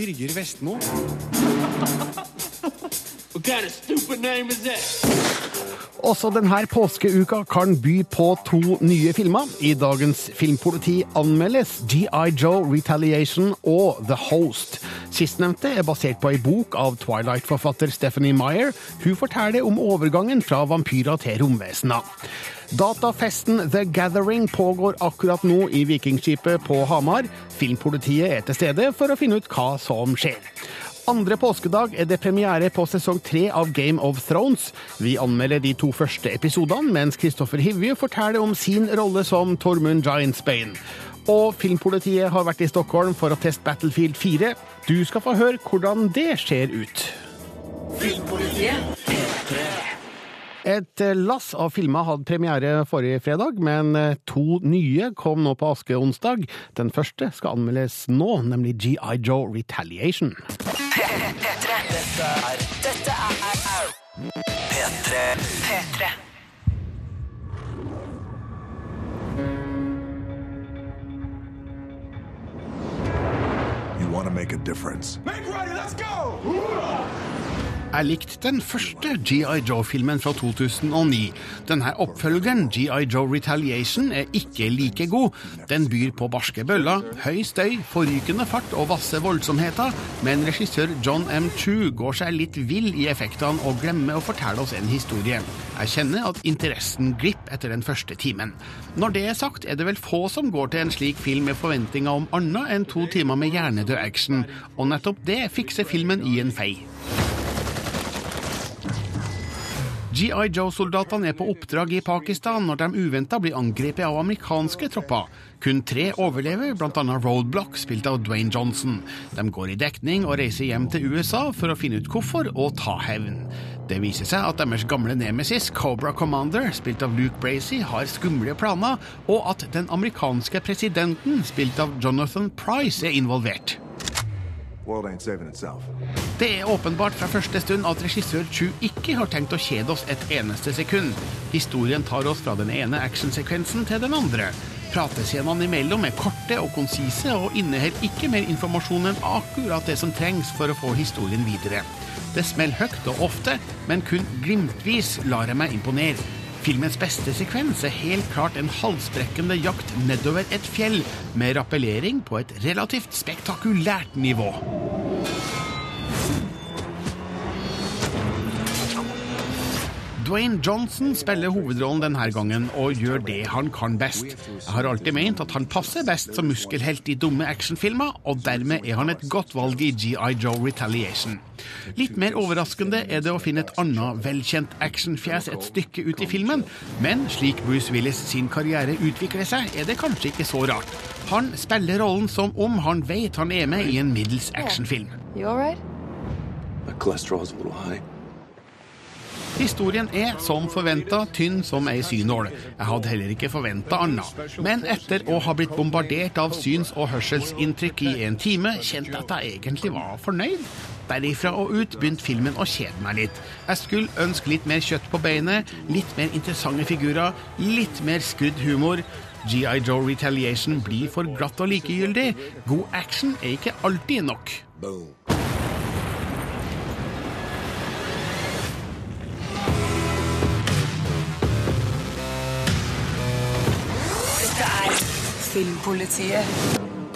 Birger Vestmo. Også denne påskeuka kan by på to nye filmer. I dagens Filmpoliti anmeldes GI Joe Retaliation og The Host. Sistnevnte er basert på ei bok av Twilight-forfatter Stephanie Meyer. Hun forteller om overgangen fra vampyrer til romvesener. Datafesten The Gathering pågår akkurat nå i Vikingskipet på Hamar. Filmpolitiet er til stede for å finne ut hva som skjer. Andre påskedag er det premiere på sesong tre av Game of Thrones. Vi anmelder de to første episodene, mens Kristoffer Hivju forteller om sin rolle som Tormund Giantsbane. Og Filmpolitiet har vært i Stockholm for å teste Battlefield 4. Du skal få høre hvordan det ser ut. Filmpolitiet. Et lass av filmer hadde premiere forrige fredag, men to nye kom nå på askeonsdag. Den første skal anmeldes nå, nemlig GI Joe Retaliation. Dette er Dette er P3. P3. Want to make a difference. Jeg likte den første GI Joe-filmen fra 2009. Denne oppfølgeren, GI Joe Retaliation, er ikke like god. Den byr på barske bøller, høy støy, forrykende fart og vasse voldsomheter, men regissør John M. Chu går seg litt vill i effektene og glemmer å fortelle oss en historie. Jeg kjenner at interessen glipper etter den første timen. Når det er sagt, er det vel få som går til en slik film med forventninger om annet enn to timer med hjernedød action, og nettopp det fikser filmen i en fei. GI Joe-soldatene er på oppdrag i Pakistan når de uventa blir angrepet av amerikanske tropper. Kun tre overlever, bl.a. Roadblock, spilt av Dwayne Johnson. De går i dekning og reiser hjem til USA for å finne ut hvorfor og ta hevn. Det viser seg at deres gamle nemesis, Cobra Commander, spilt av Luke Bracey, har skumle planer, og at den amerikanske presidenten, spilt av Jonathan Price, er involvert. Det er åpenbart fra første stund at regissør Chu ikke har tenkt å kjede oss et eneste sekund. Historien tar oss fra den ene actionsekvensen til den andre. Pratescenene imellom er korte og konsise og inneholder ikke mer informasjon enn akkurat det som trengs for å få historien videre. Det smeller høyt og ofte, men kun glimtvis lar jeg meg imponere. Filmens beste sekvens er helt klart en halsbrekkende jakt nedover et fjell, med rappellering på et relativt spektakulært nivå. Dwayne Johnson spiller hovedrollen denne gangen, og gjør det han kan best. Jeg har alltid ment at han passer best som muskelhelt i dumme actionfilmer, og dermed er han et godt valg i GI Joe Retaliation. Litt mer overraskende er det å finne et annet velkjent actionfjes et stykke ut i filmen, men slik Bruce Willis sin karriere utvikler seg, er det kanskje ikke så rart. Han spiller rollen som om han vet han er med i en middels actionfilm. You all right? My cholesterol is a little high. Historien er som forventa tynn som ei synål. Jeg hadde heller ikke forventa annet. Men etter å ha blitt bombardert av syns- og hørselsinntrykk i en time, kjente jeg at jeg egentlig var fornøyd. Derifra og ut begynte filmen å kjede meg litt. Jeg skulle ønske litt mer kjøtt på beinet, litt mer interessante figurer, litt mer skrudd humor. GI Joe Retaliation blir for glatt og likegyldig. God action er ikke alltid nok. Boom. Filmpolitiet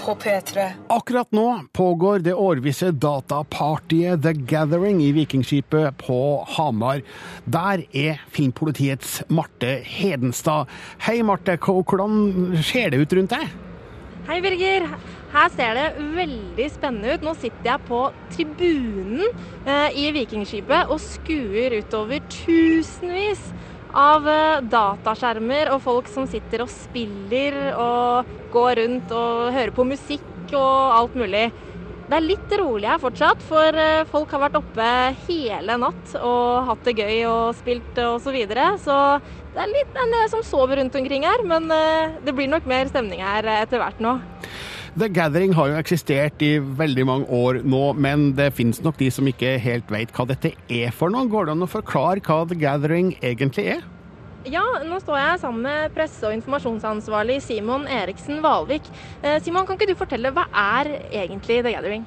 på P3. Akkurat nå pågår det årvisse datapartyet The Gathering i Vikingskipet på Hamar. Der er filmpolitiets Marte Hedenstad. Hei, Marte. Hvordan ser det ut rundt deg? Hei, Birger. Her ser det veldig spennende ut. Nå sitter jeg på tribunen eh, i Vikingskipet og skuer utover tusenvis av eh, dataskjermer og folk som sitter og spiller og går rundt og hører på musikk og alt mulig. Det er litt rolig her fortsatt, for eh, folk har vært oppe hele natt og hatt det gøy og spilt og så videre. Så det er litt en del som sover rundt omkring her, men eh, det blir nok mer stemning her etter hvert nå. The Gathering har jo eksistert i veldig mange år nå, men det finnes nok de som ikke helt vet hva dette er for noe. Går det an å forklare hva The Gathering egentlig er? Ja, nå står jeg sammen med presse- og informasjonsansvarlig Simon Eriksen Valvik. Eh, Simon, kan ikke du fortelle, hva er egentlig The Gathering?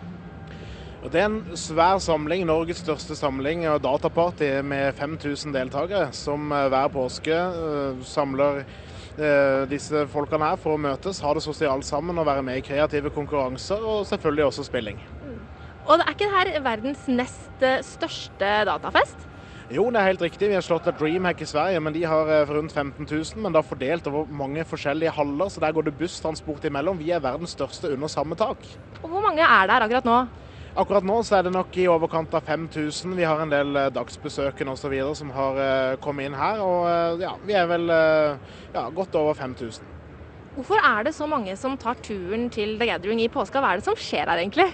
Det er en svær samling, Norges største samling og dataparty med 5000 deltakere, som eh, hver påske eh, samler disse folkene her for å møtes, ha det sosialt sammen og være med i kreative konkurranser, og selvfølgelig også spilling. Og er ikke dette verdens nest eh, største datafest? Jo, det er helt riktig. Vi har slått et Dreamhack i Sverige, men de har eh, rundt 15 000. Men da fordelt over mange forskjellige haller, så der går det busstransport imellom. Vi er verdens største under samme tak. Og hvor mange er der akkurat nå? Akkurat nå så er det nok i overkant av 5000. Vi har en del eh, dagsbesøkende osv. som har eh, kommet inn her. Og eh, ja, vi er vel ja, godt over 5000. Hvorfor er det så mange som tar turen til The Gathering i påska? Hva er det som skjer her egentlig?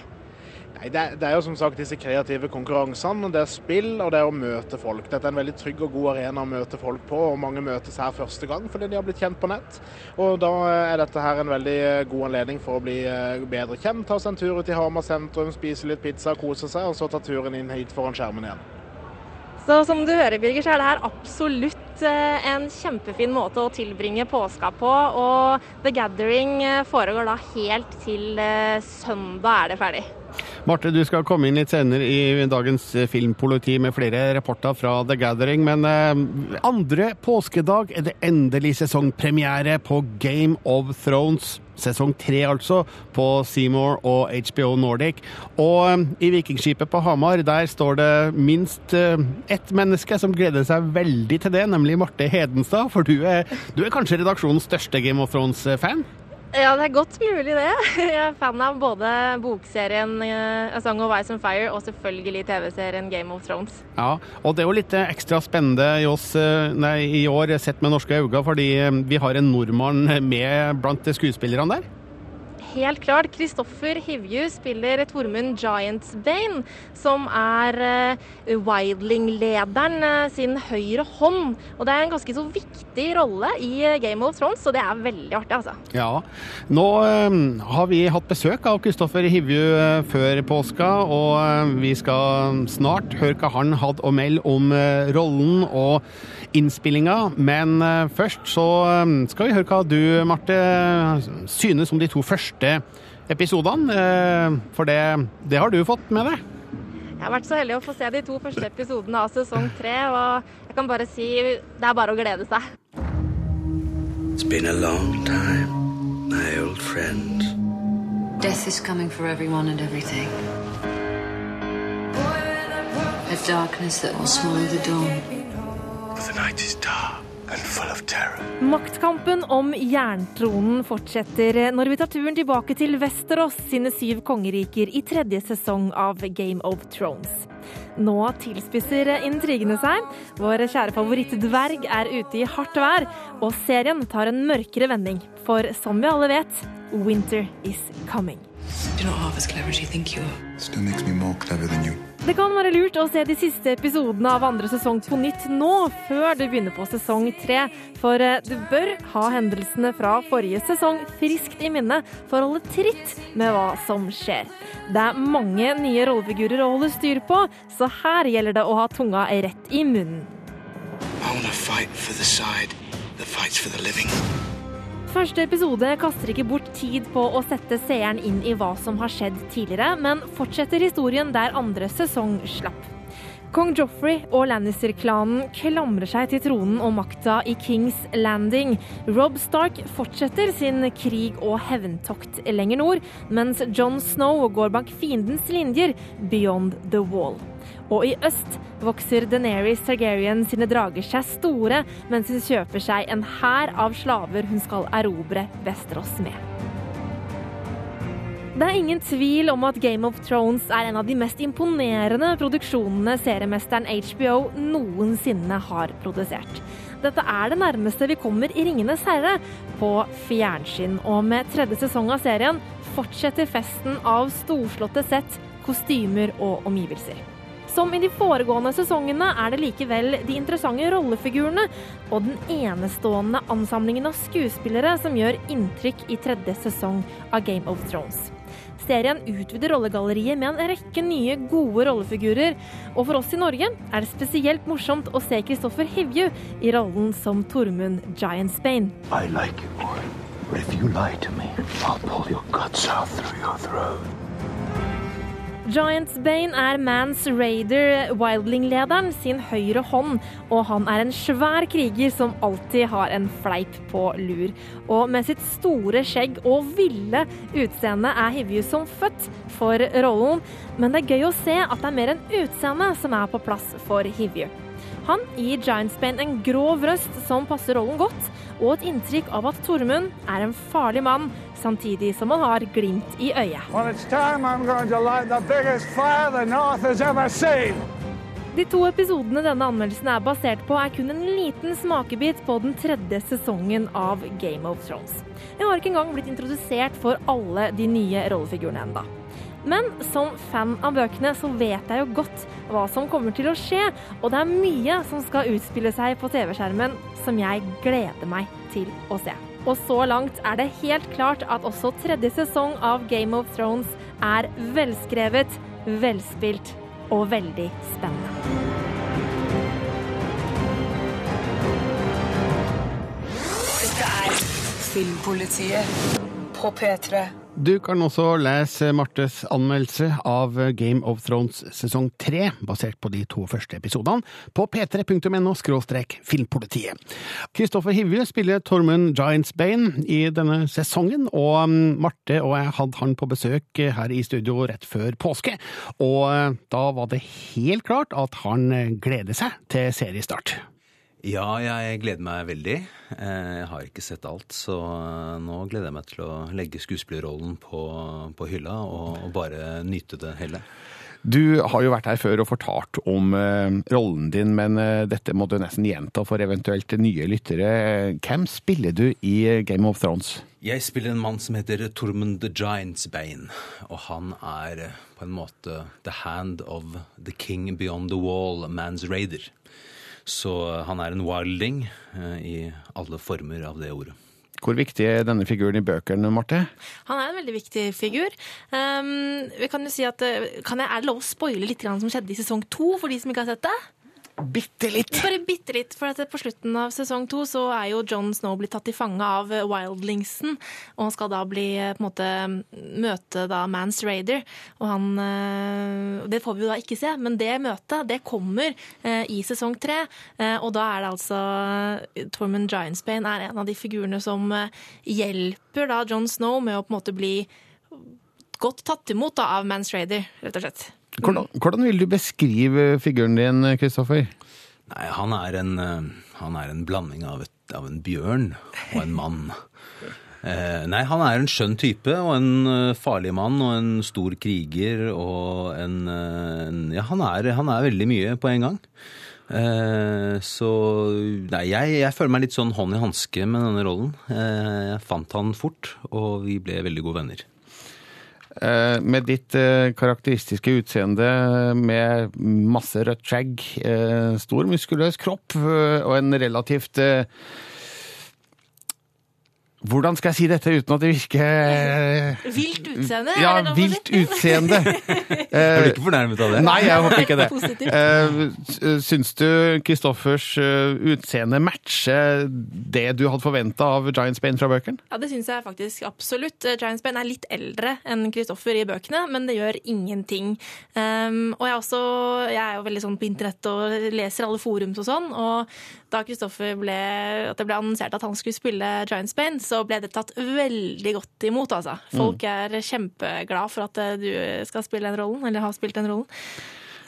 Nei, det, er- det er jo som sagt disse kreative konkurransene. Det er spill og det er å møte folk. Dette er en veldig trygg og god arena å møte folk på, og mange møtes her første gang fordi de har blitt kjent på nett. Og da er dette her en veldig god anledning for å bli eh, bedre kjent. Ta seg en tur ut i Hamar sentrum, spise litt pizza, kose seg, og så ta turen inn hit foran skjermen igjen. Så som du hører, Birger, så er det her absolutt eh, en kjempefin måte å tilbringe påska på. Og The Gathering eh, foregår da helt til eh, søndag er det ferdig. Marte, du skal komme inn litt senere i dagens Filmpoliti med flere rapporter fra The Gathering, men eh, andre påskedag er det endelig sesongpremiere på Game of Thrones. Sesong tre, altså, på Seymour og HBO Nordic. Og eh, i Vikingskipet på Hamar, der står det minst eh, ett menneske som gleder seg veldig til det, nemlig Marte Hedenstad. For du er, du er kanskje redaksjonens største Game of Thrones-fan? Ja, det er godt mulig det. Jeg er fan av både bokserien eh, A Song of Ice and Fire og selvfølgelig TV-serien Game of Thrones. Ja, og det er jo litt eh, ekstra spennende i oss eh, nei, i år, sett med norske øyne, fordi vi har en nordmann med blant skuespillerne der. Helt klart. Kristoffer Hivju spiller Tormund Giantsbane, som er eh, Wildling-lederen eh, sin høyre hånd. Og det er en ganske så viktig rolle i eh, Game of Thrones, så det er veldig artig, altså. Ja. Nå eh, har vi hatt besøk av Kristoffer Hivju før påska, og vi skal snart høre hva han hadde å melde om rollen og innspillinga. Men eh, først så eh, skal vi høre hva du, Marte, synes om de to første episodene. Eh, for det, det har du fått med deg. Jeg har vært så heldig å få se de to første episodene av sesong tre, og jeg kan bare si det er bare å glede seg. It's been a long time, my old friend. Death is coming for everyone and everything. A darkness that will swallow the dawn. Maktkampen om jerntronen fortsetter når vi tar turen tilbake til Westerås sine syv kongeriker i tredje sesong av Game of Thrones. Nå tilspisser intrigene seg. Vår kjære favoritt dverg er ute i hardt vær, og serien tar en mørkere vending. For som vi alle vet, winter is coming. You're not half as clever as you think you are. Still makes me more clever than you. Det kan være lurt å se de siste episodene av andre sesong på nytt nå, før du begynner på sesong tre. For eh, du bør ha hendelsene fra forrige sesong friskt i minne for å holde tritt med hva som skjer. Det er mange nye rollefigurer å holde styr på, så her gjelder det å ha tunga rett i munnen. I Første episode kaster ikke bort tid på å sette seeren inn i hva som har skjedd tidligere, men fortsetter historien der andre sesong slapp. Kong Joffrey og Lannister-klanen klamrer seg til tronen og makta i Kings Landing. Rob Stark fortsetter sin krig og hevntokt lenger nord, mens John Snow går bak fiendens linjer beyond the wall. Og i øst vokser Daenerys Targaryen sine drager seg store, mens hun kjøper seg en hær av slaver hun skal erobre Vesterås med. Det er ingen tvil om at Game of Thrones er en av de mest imponerende produksjonene seriemesteren HBO noensinne har produsert. Dette er det nærmeste vi kommer i Ringenes herre på fjernsyn, og med tredje sesong av serien fortsetter festen av storslåtte sett, kostymer og omgivelser. Som i de foregående sesongene er det likevel de interessante rollefigurene og den enestående ansamlingen av skuespillere som gjør inntrykk i tredje sesong av Game of Thrones. Serien utvider rollegalleriet med en rekke nye, gode rollefigurer, og for oss i Norge er det spesielt morsomt å se Kristoffer Hivju i rollen som Tormund Giantsbane. I like you, more. But if you lie to me, I'll pull your guts out through your throat. Giantsbane er Mans Raider, Wildling-lederen, sin høyre hånd, og han er en svær kriger som alltid har en fleip på lur. Og med sitt store skjegg og ville utseende er Hivju som født for rollen, men det er gøy å se at det er mer enn utseendet som er på plass for Hivju. Han gir Giantsbane en grov røst som passer rollen godt, og et inntrykk av at Tormund er en farlig mann, samtidig som han har glimt i øyet. Well. De to episodene denne anmeldelsen er basert på, er kun en liten smakebit på den tredje sesongen av Game of Thrones. Jeg har ikke engang blitt introdusert for alle de nye rollefigurene enda. Men som fan av bøkene så vet jeg jo godt hva som kommer til å skje, og det er mye som skal utspille seg på TV-skjermen som jeg gleder meg til å se. Og så langt er det helt klart at også tredje sesong av Game of Thrones er velskrevet, velspilt og veldig spennende. Dette er Filmpolitiet på P3. Du kan også lese Martes anmeldelse av Game of Thrones sesong tre, basert på de to første episodene, på p3.no filmpolitiet. Kristoffer Hivju spiller Tormund Giantsbane i denne sesongen, og um, Marte og jeg hadde han på besøk her i studio rett før påske, og uh, da var det helt klart at han gleder seg til seriestart. Ja, jeg gleder meg veldig. Eh, Jeg har ikke sett alt, så nå gleder jeg meg til å legge skuespillerrollen på, på hylla og, og bare nyte det hele. Du har jo vært her før og fortalt om eh, rollen din, men eh, dette må du nesten gjenta for eventuelt nye lyttere. Hvem spiller du i Game of Thrones? Jeg spiller en mann som heter Tormund the Giants Bane, og han er på en måte the hand of the king beyond the wall, man's raider. Så eh, han er en wilding eh, i alle former av det ordet. Hvor viktig er denne figuren i bøkene, Marte? Han er en veldig viktig figur. Um, vi kan jo si at, eh, kan jeg, Er det lov å spoile litt som skjedde i sesong to, for de som ikke har sett det? Bitte litt! Bare bitte litt, for på slutten av sesong to så er jo Jon Snow blitt tatt til fange av Wildlingsen, og han skal da bli eh, på en måte møte da Mans Raider, og han eh, Det får vi jo da ikke se, men det møtet, det kommer eh, i sesong tre, og da er det altså Tormund Giantsbane er en av de figurene som hjelper da Jon Snow med å på en måte bli godt tatt imot da, av Mans Raider, rett og slett. Hvordan, hvordan vil du beskrive figuren din, Kristoffer? Nei, han er en, eh, han er en blanding av, et, av en bjørn og en mann. Eh, nei, han er en skjønn type og en eh, farlig mann og en stor kriger og en, eh, en Ja, han er, han er veldig mye på en gang. Eh, så Nei, jeg, jeg føler meg litt sånn hånd i hanske med denne rollen. Eh, jeg fant han fort, og vi ble veldig gode venner. Eh, med ditt eh, karakteristiske utseende med masse rødt skjegg, eh, stor muskuløs kropp og en relativt Hvordan skal jeg si dette uten at det virker Vilt utseende? Ja, er vilt utseende. Jeg du ikke fornærmet av det? Nei, jeg håper ikke det. Positivt. Eh, Syns du Kristoffers eh, utseende matcher det du hadde forventa av Giant Spain fra bøkene? Ja, det syns jeg faktisk absolutt. Eh, Giant Spain er litt eldre enn Kristoffer i bøkene, men det gjør ingenting. Um, og jeg er, også, jeg er jo veldig sånn på internett og leser alle forums og sånn, og da Kristoffer ble, ble annonsert at han skulle spille Giant Spain, så ble det tatt veldig godt imot, altså. Folk er kjempeglad for at eh, du skal spille den rollen, eller har spilt den rollen.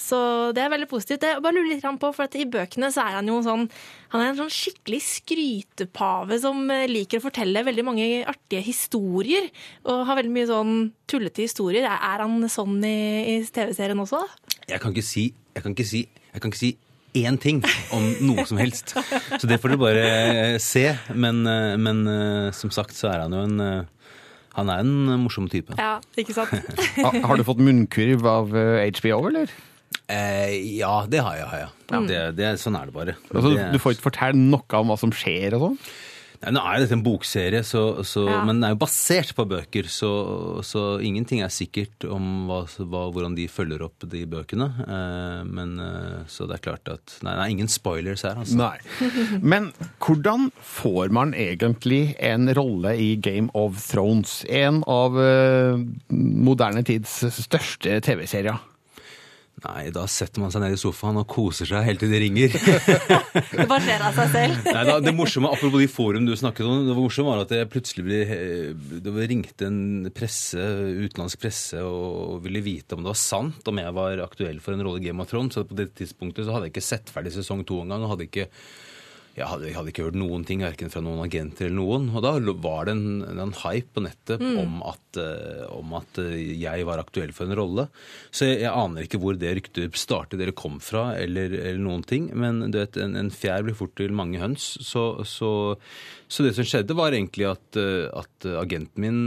Så det er veldig positivt. Det bare lurer litt på, for at I bøkene så er han jo sånn Han er en sånn skikkelig skrytepave som eh, liker å fortelle veldig mange artige historier. Og har veldig mye sånn tullete historier. Er er han sånn i, i TV-serien også? Jeg kan ikke si Jeg kan ikke si, jeg kan ikke si én ting om noe som helst. Så det får dere bare eh, se. Men, eh, men eh, som sagt så er han jo en Han er en morsom type. Ja, ikke sant? Har du fått munnkurv av HBO, eller? Eh, ja, det har jeg. Har jeg. Det, det, sånn er det bare. Altså, det, du får ikke fortelle noe om hva som skjer og sånn? Nei, nå er jo dette en bokserie, så, så, Ja. men den er jo basert på bøker, så, så ingenting er sikkert om hva, hva, hvordan de følger opp de bøkene. Eh, men eh, Så det er klart at Nei, det er ingen spoilers her, altså. Nei. Men hvordan får man egentlig en rolle i Game of Thrones? En av eh, moderne tids største TV-serier. Nei, da setter man seg ned i sofaen og koser seg helt til det ringer. Det bare skjer av seg selv. Nei, da, det morsomme, Apropos de forum du snakket om, det morsomme var at jeg plutselig ble, eh, det ringte en presse, utenlandsk presse og ville vite om det var sant om jeg var aktuell for en rolle i Game of Thrones. Så på det tidspunktet så hadde jeg ikke sett ferdig sesong to engang. og hadde ikke jeg hadde, jeg hadde ikke hørt noen ting, verken fra noen agenter eller noen. Og da var det en, en hype på nettet Mm. om, at, eh, om at eh, jeg var aktuell for en rolle. Så jeg, jeg aner ikke hvor det ryktet startet, eller kom fra, eller, eller noen ting. Men du vet, en, en fjær blir fort til mange høns. Så, så, så det som skjedde, var egentlig at, eh, at agenten min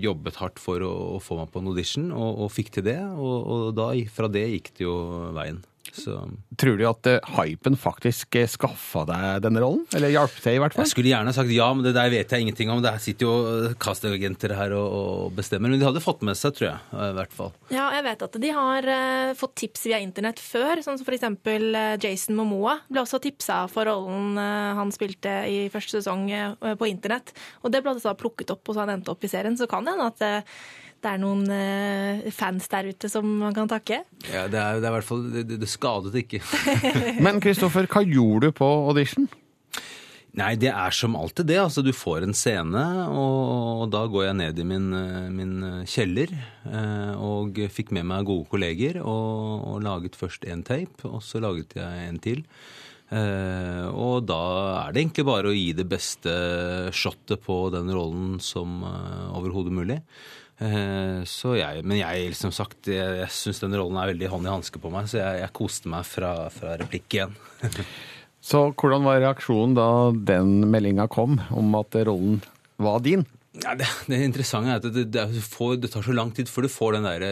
jobbet hardt for å, å få meg på en audition, og, og fikk til det. Og, og da, fra det gikk det jo veien. Så Tror du at eh, hypen faktisk eh, skaffa deg denne rollen? Eller hjalp til, i hvert fall? Jeg skulle gjerne sagt ja, men det der vet jeg ingenting om. Der sitter jo eh, castagenter her og, og bestemmer. Men de hadde fått med seg, tror jeg. eh, I hvert fall. Ja, jeg vet at de har uh, fått tips via internett før, sånn som for eksempel eh, Jason Momoa ble også tipsa for rollen uh, han spilte i første sesong uh, på internett. Og det ble altså plukket opp, og så han endte opp i serien. Så kan det hende at eh, det er noen eh, fans der ute som man kan takke. Ja, det, er, det er i hvert fall Det, det- det skadet ikke. Men Kristoffer, hva gjorde du på audition? Nei, det er som alltid det. Altså, du får en scene, og, og da går jeg ned i min, eh, min kjeller eh, og fikk med meg gode kolleger og, og laget først en tape, og så laget jeg en til. Eh, og da er det egentlig bare å gi det beste shotet på den rollen som eh, overhodet mulig. Eh, så jeg, men jeg, som sagt, jeg, jeg syns den rollen er veldig hånd i hanske på meg, så jeg, jeg koste meg fra, fra replikk igjen. Så hvordan var reaksjonen da den meldinga kom om at rollen var din? Ja, det, det interessante er at det, det, får, det tar så lang tid før du får den der,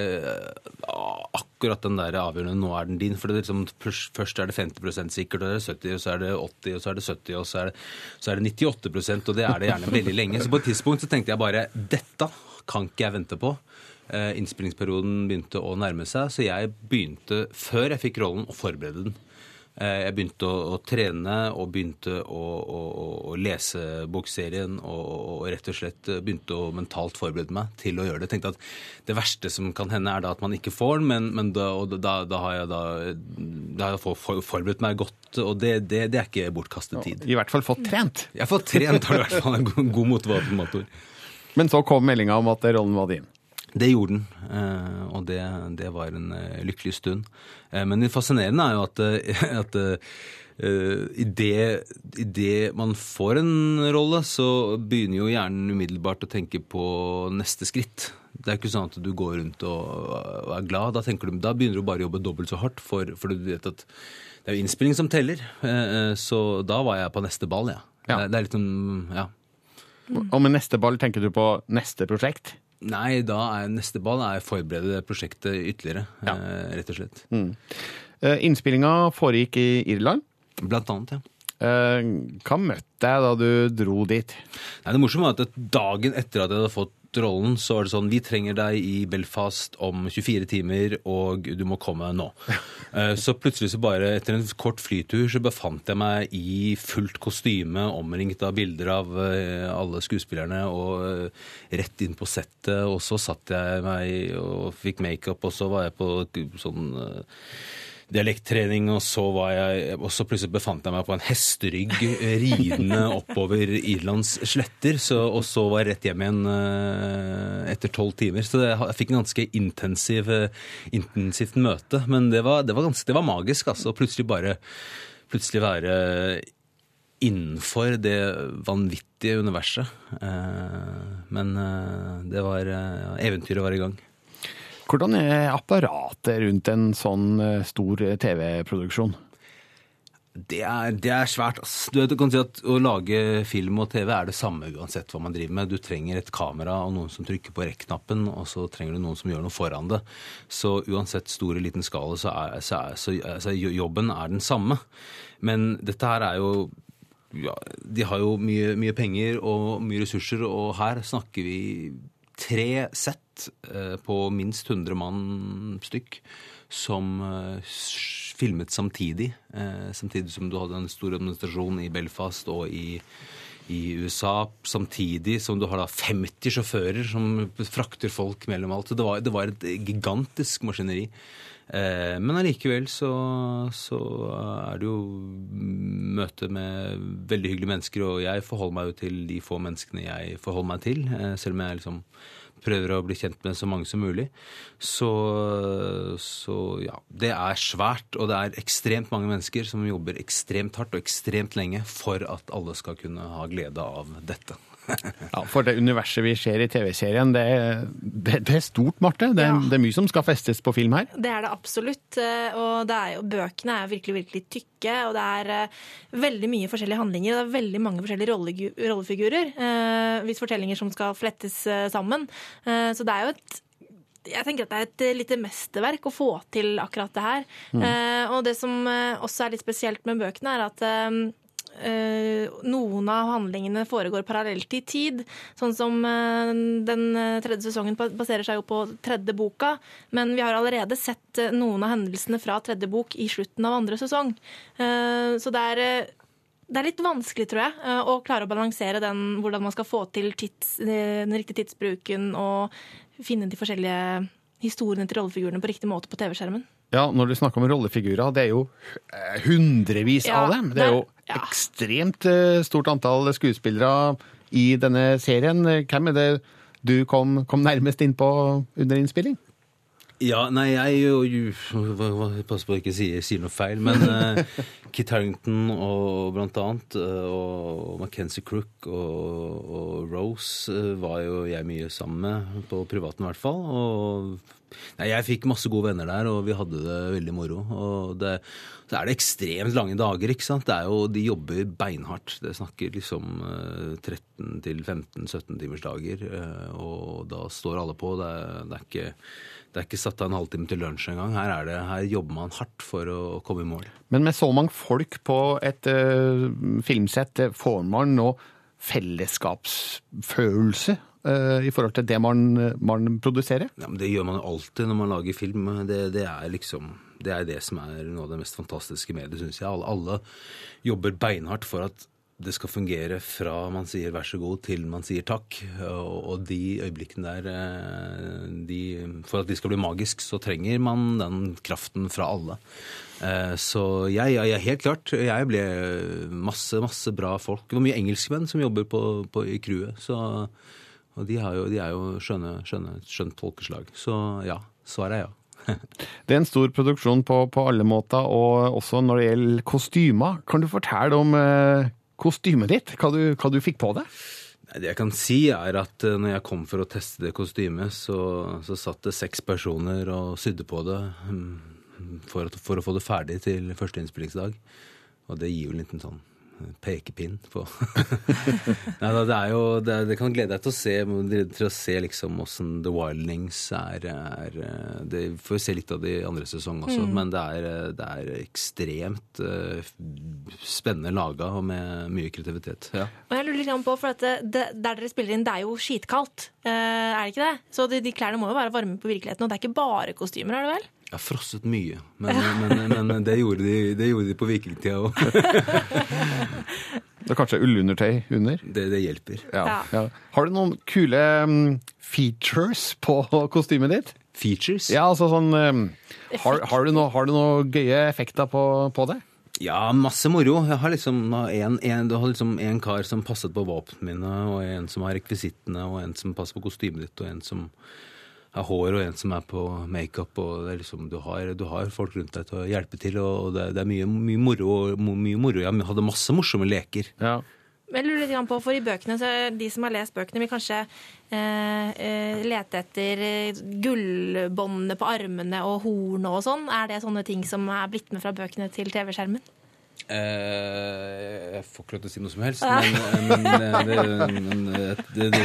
akkurat den der avgjørende 'nå er den din'. For det liksom, først er det 50% sikkert, og det er 70 og så er det 80 og så er det 70 og så er det, så er det 98% og det er det gjerne veldig lenge. Så på et tidspunkt så tenkte jeg bare 'dette kan ikke jeg vente på'. Eh, Innspillingsperioden begynte å nærme seg, så jeg begynte, før jeg fikk rollen, å forberede den. Eh, Jeg begynte å, å trene og begynte å, å, å- lese bokserien og, og rett og slett begynte å mentalt forberede meg til å gjøre det. Jeg tenkte at Det verste som kan hende, er da at man ikke får den, men, men da, da, da har jeg, da, da har jeg for, for, forberedt meg godt, og det, det, det er ikke bortkastet tid. I hvert fall fått trent. Jeg har fått trent, har du i hvert fall en god motivator. Men så kom meldinga om at rollen var din. Det gjorde den, eh, og det, det var en eh, lykkelig stund. Eh, Men det fascinerende er jo at, at i det, i det man får en rolle, så begynner jo hjernen umiddelbart å tenke på neste skritt. Det er ikke sånn at du går rundt og, er glad. Da, du, da begynner du bare å jobbe dobbelt så hardt, for, for du vet at det er jo innspilling som teller. Så da var jeg på neste ball, ja. Det, er- det er litt sånn, ja. Og med neste ball tenker du på neste prosjekt? Nei, da er neste ball er å forberede prosjektet ytterligere, ja. rett og slett. Mm. Eh, Innspillinga foregikk i Irland. Blant annet, ja. Eh, Hva møtte deg da du dro dit? Nei, det morsomme var at dagen etter at jeg hadde fått rollen, så var det sånn Vi trenger deg i Belfast om 24 timer, og du må komme nå. Eh, Så plutselig, så bare etter en kort flytur, så befant jeg meg i fullt kostyme, omringet av bilder av eh, alle skuespillerne, og eh, rett inn på settet. Og så satt jeg meg og fikk makeup, og så var jeg på sånn dialekttrening, og så, var jeg, og så plutselig befant jeg meg på en hesterygg eh, ridende oppover Irlands sletter, så, og så var jeg rett hjem igjen eh, etter tolv timer. Så det, jeg fikk en ganske intensiv, eh, intensivt møte, men det var, det var, ganske, det var magisk, altså, plutselig bare plutselig være innenfor det vanvittige universet. Men det var Eventyret var i gang. Hvordan er apparatet rundt en sånn eh, stor TV-produksjon? Det er, det er svært. Du, vet, du kan si at Å lage film og TV er det samme uansett hva man driver med. Du trenger et kamera og noen som trykker på rekk-knappen, og så trenger du noen som gjør noe foran det. Så uansett stor eller liten skala, så er, så er så, så jobben er den samme. Men dette her er jo ja, de har jo mye, mye penger og mye ressurser, og her snakker vi tre sett eh, på minst 100 mann stykk som eh, filmet samtidig. Eh, samtidig som du hadde en stor administrasjon i Belfast og i, i USA, samtidig som du har da 50 sjåfører som frakter folk mellom alt. Så det var, det var et gigantisk maskineri. Eh, men allikevel så, så er det jo møte med veldig hyggelige mennesker, og jeg forholder meg jo til de få menneskene jeg forholder meg til, eh, selv om jeg liksom prøver å bli kjent med så mange som mulig. Så, så ja, det er svært, og det er ekstremt mange mennesker som jobber ekstremt hardt og ekstremt lenge for at alle skal kunne ha glede av dette. Ja, For det universet vi ser i TV-serien, det, det, det er stort, Marte. Det, Ja. det er mye som skal festes på film her. Det er det absolutt. eh, Og det er jo, bøkene er virkelig virkelig tykke, og det er eh, veldig mye forskjellige handlinger. Det er veldig mange forskjellige rollefigurer, eh, hvis fortellinger som skal flettes sammen. Så det er jo et jeg tenker at det er et lite mesterverk å få til akkurat det her. Eh, og det som også er litt spesielt med bøkene, er at noen av handlingene foregår parallelt i tid. Sånn som eh, den eh, tredje sesongen baserer seg jo på tredje boka. Men vi har allerede sett eh, noen av hendelsene fra tredje bok i slutten av andre sesong. Eh, så det er eh, det er litt vanskelig, tror jeg, eh, å klare å balansere den, hvordan man skal få til tids, eh, den riktige tidsbruken og finne de forskjellige historiene til rollefigurene på riktig måte på TV-skjermen. Ja, Når du snakker om rollefigurer, det er jo eh, hundrevis Ja, av dem. Det er jo. Ekstremt eh, stort antall skuespillere i denne serien. Hvem er det du kom, kom nærmest inn på under innspilling? Ja, nei, jeg jo, jo Pass på å ikke si, si noe feil, men uh, Kit Harington og blant annet, eh, og Mackenzie Crook og, og Rose var jo jeg mye sammen med, på privaten i hvert fall. Og nei, jeg fikk masse gode venner der, og vi hadde det veldig moro. Og det, så er det ekstremt lange dager, ikke sant. Det er jo, de jobber beinhardt. Det snakker liksom eh, 13 til 15-17 timers dager, eh, og da står alle på. Det er, det er ikke det er ikke satt av en halvtime til lunsj engang. Her, er det, her jobber man hardt for å komme i mål. Men med så mange folk på et eh, filmsett, eh, får man nå fellesskapsfølelse eh, i forhold til det man, man produserer? Ja, det gjør man jo alltid når man lager film. Det, det er liksom det er det som er noe av det mest fantastiske med det, syns jeg. Alle, jobber beinhardt for at det skal fungere fra man sier vær så god til man sier takk. Og, de øyeblikkene der eh, de, For at de skal bli magisk, så trenger man den kraften fra alle. Eh, Så jeg, jeg helt klart Jeg ble masse, masse bra folk. Det var mye engelskmenn som jobber på, på, i crewet. Så, og de, jo, de er jo skjønne, skjønne, skjønt folkeslag. Så ja. Svaret er ja. Det er en stor produksjon på, på alle måter, og også når det gjelder kostymer. Kan du fortelle om eh, kostymet ditt? Hva du, hva du fikk på deg? Det jeg kan si, er at eh, når jeg kom for å teste det kostymet, så, så satt det seks personer og sydde på det mm, for, at, for å få det ferdig til første innspillingsdag. Og det gir jo en liten sånn pekepinn på Nei det er jo det, det kan glede deg til å se, til å se liksom åssen The Wildlings er, er eh, Det får vi se litt av det i andre sesong også, Mm. men det er, eh, det er ekstremt uh, spennende laga og med mye kreativitet. Ja. Og jeg lurer litt på, for det, Der dere spiller inn, det er jo skitkaldt. uh, er det ikke det? Så de, de klærne må jo være varme på virkeligheten. Og det er ikke bare kostymer, er det vel? Jeg har frosset mye, men, men, men, men det, gjorde de, det gjorde de på vikingtida òg. Det er kanskje ullundertøy under? Det, det hjelper. Ja. Ja. Har du noen kule mm, features på kostymet ditt? Features? Ja, altså sånn mm, har, har, du noe, har du noe gøye effekter på, på det? Ja, masse moro. Jeg har liksom en, en, du har liksom en kar som passet på våpnene mine, og en som har rekvisittene, og en som passer på kostymet ditt, og en som har hår, og en som er på makeup. og er liksom, du, har, du har folk rundt deg til å hjelpe til, og det, det er mye, mye moro. Mye moro. Jeg hadde masse morsomme leker. Ja. Jeg lurer litt på, for i bøkene, så er De som har lest bøkene, vil kanskje eh, eh, lete etter eh, gullbåndene på armene og hornet og sånn. Er det sånne ting som er blitt med fra bøkene til TV-skjermen? Eh, jeg får ikke lov til å si noe som helst, men, men, eh, det, men eh, det, det,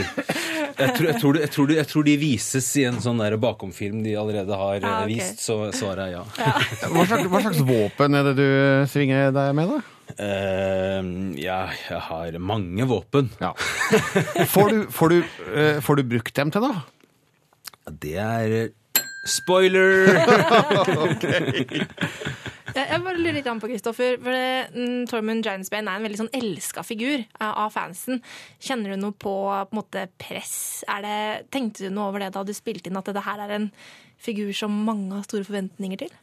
jeg, tror, jeg, tror jeg, tror jeg tror de vises i en sånn bakomfilm de allerede har eh, Ja, ok. vist, så svaret er ja. Hva slags, hva slags våpen er det du svinger deg med, da? Uh, ja, jeg har mange våpen. Ja. Får du, får, du, uh, får du brukt dem til da? Det er spoiler! Jeg, jeg bare lurer litt an på Kristoffer, for mm, Tormund Giantsbane er en veldig sånn elska figur av fansen. Kjenner du noe på, på måte, press? Det, tenkte du noe over det da du spilte inn, at det her er en figur som mange har store forventninger til?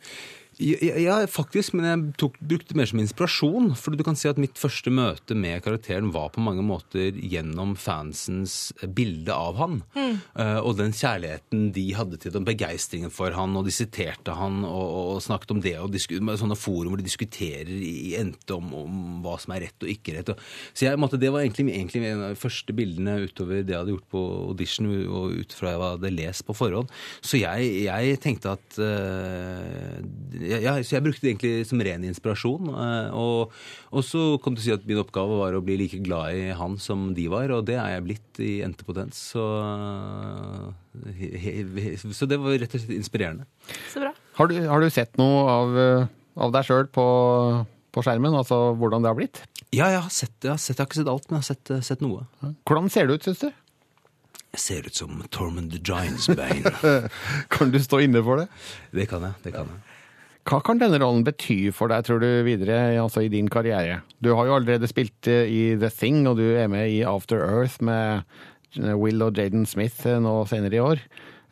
Ja, faktisk, men jeg tok, brukte det mer som inspirasjon. For du kan si at mitt første møte med karakteren var på mange måter gjennom fansens bilde av han. Mm. Eh, og den kjærligheten de hadde til den begeistringen for han, og de siterte han og, og snakket om det. og sånne forum hvor de diskuterer i endte om, om hva som er rett og ikke rett. Så jeg, måtte, det var egentlig, egentlig en av de første bildene utover det jeg hadde gjort på audition, og ut fra jeg hadde lest på forhånd. Så jeg, jeg tenkte at eh, ja, ja, så jeg brukte det egentlig som ren inspirasjon. eh, Og, og så kan du si at min oppgave var å bli like glad i han som de var, og det er jeg blitt i Endte potens. Så, he, så det var rett og slett inspirerende. Så bra. Har du, har du sett noe av, eh, av deg sjøl på, på skjermen? Altså hvordan det har blitt? Ja, jeg har sett, jeg har, sett, jeg har ikke sett alt, men jeg har sett, sett noe. Hvordan ser det ut, syns du? Jeg ser ut som Tormund the Giants Bane. kan du stå inne for det? Det kan jeg. det kan jeg. Hva kan denne rollen bety for deg, tror du, videre altså i din karriere? Du har jo allerede spilt eh, i The Thing, og du er med i After Earth med Will og Jaden Smith eh, nå senere i år.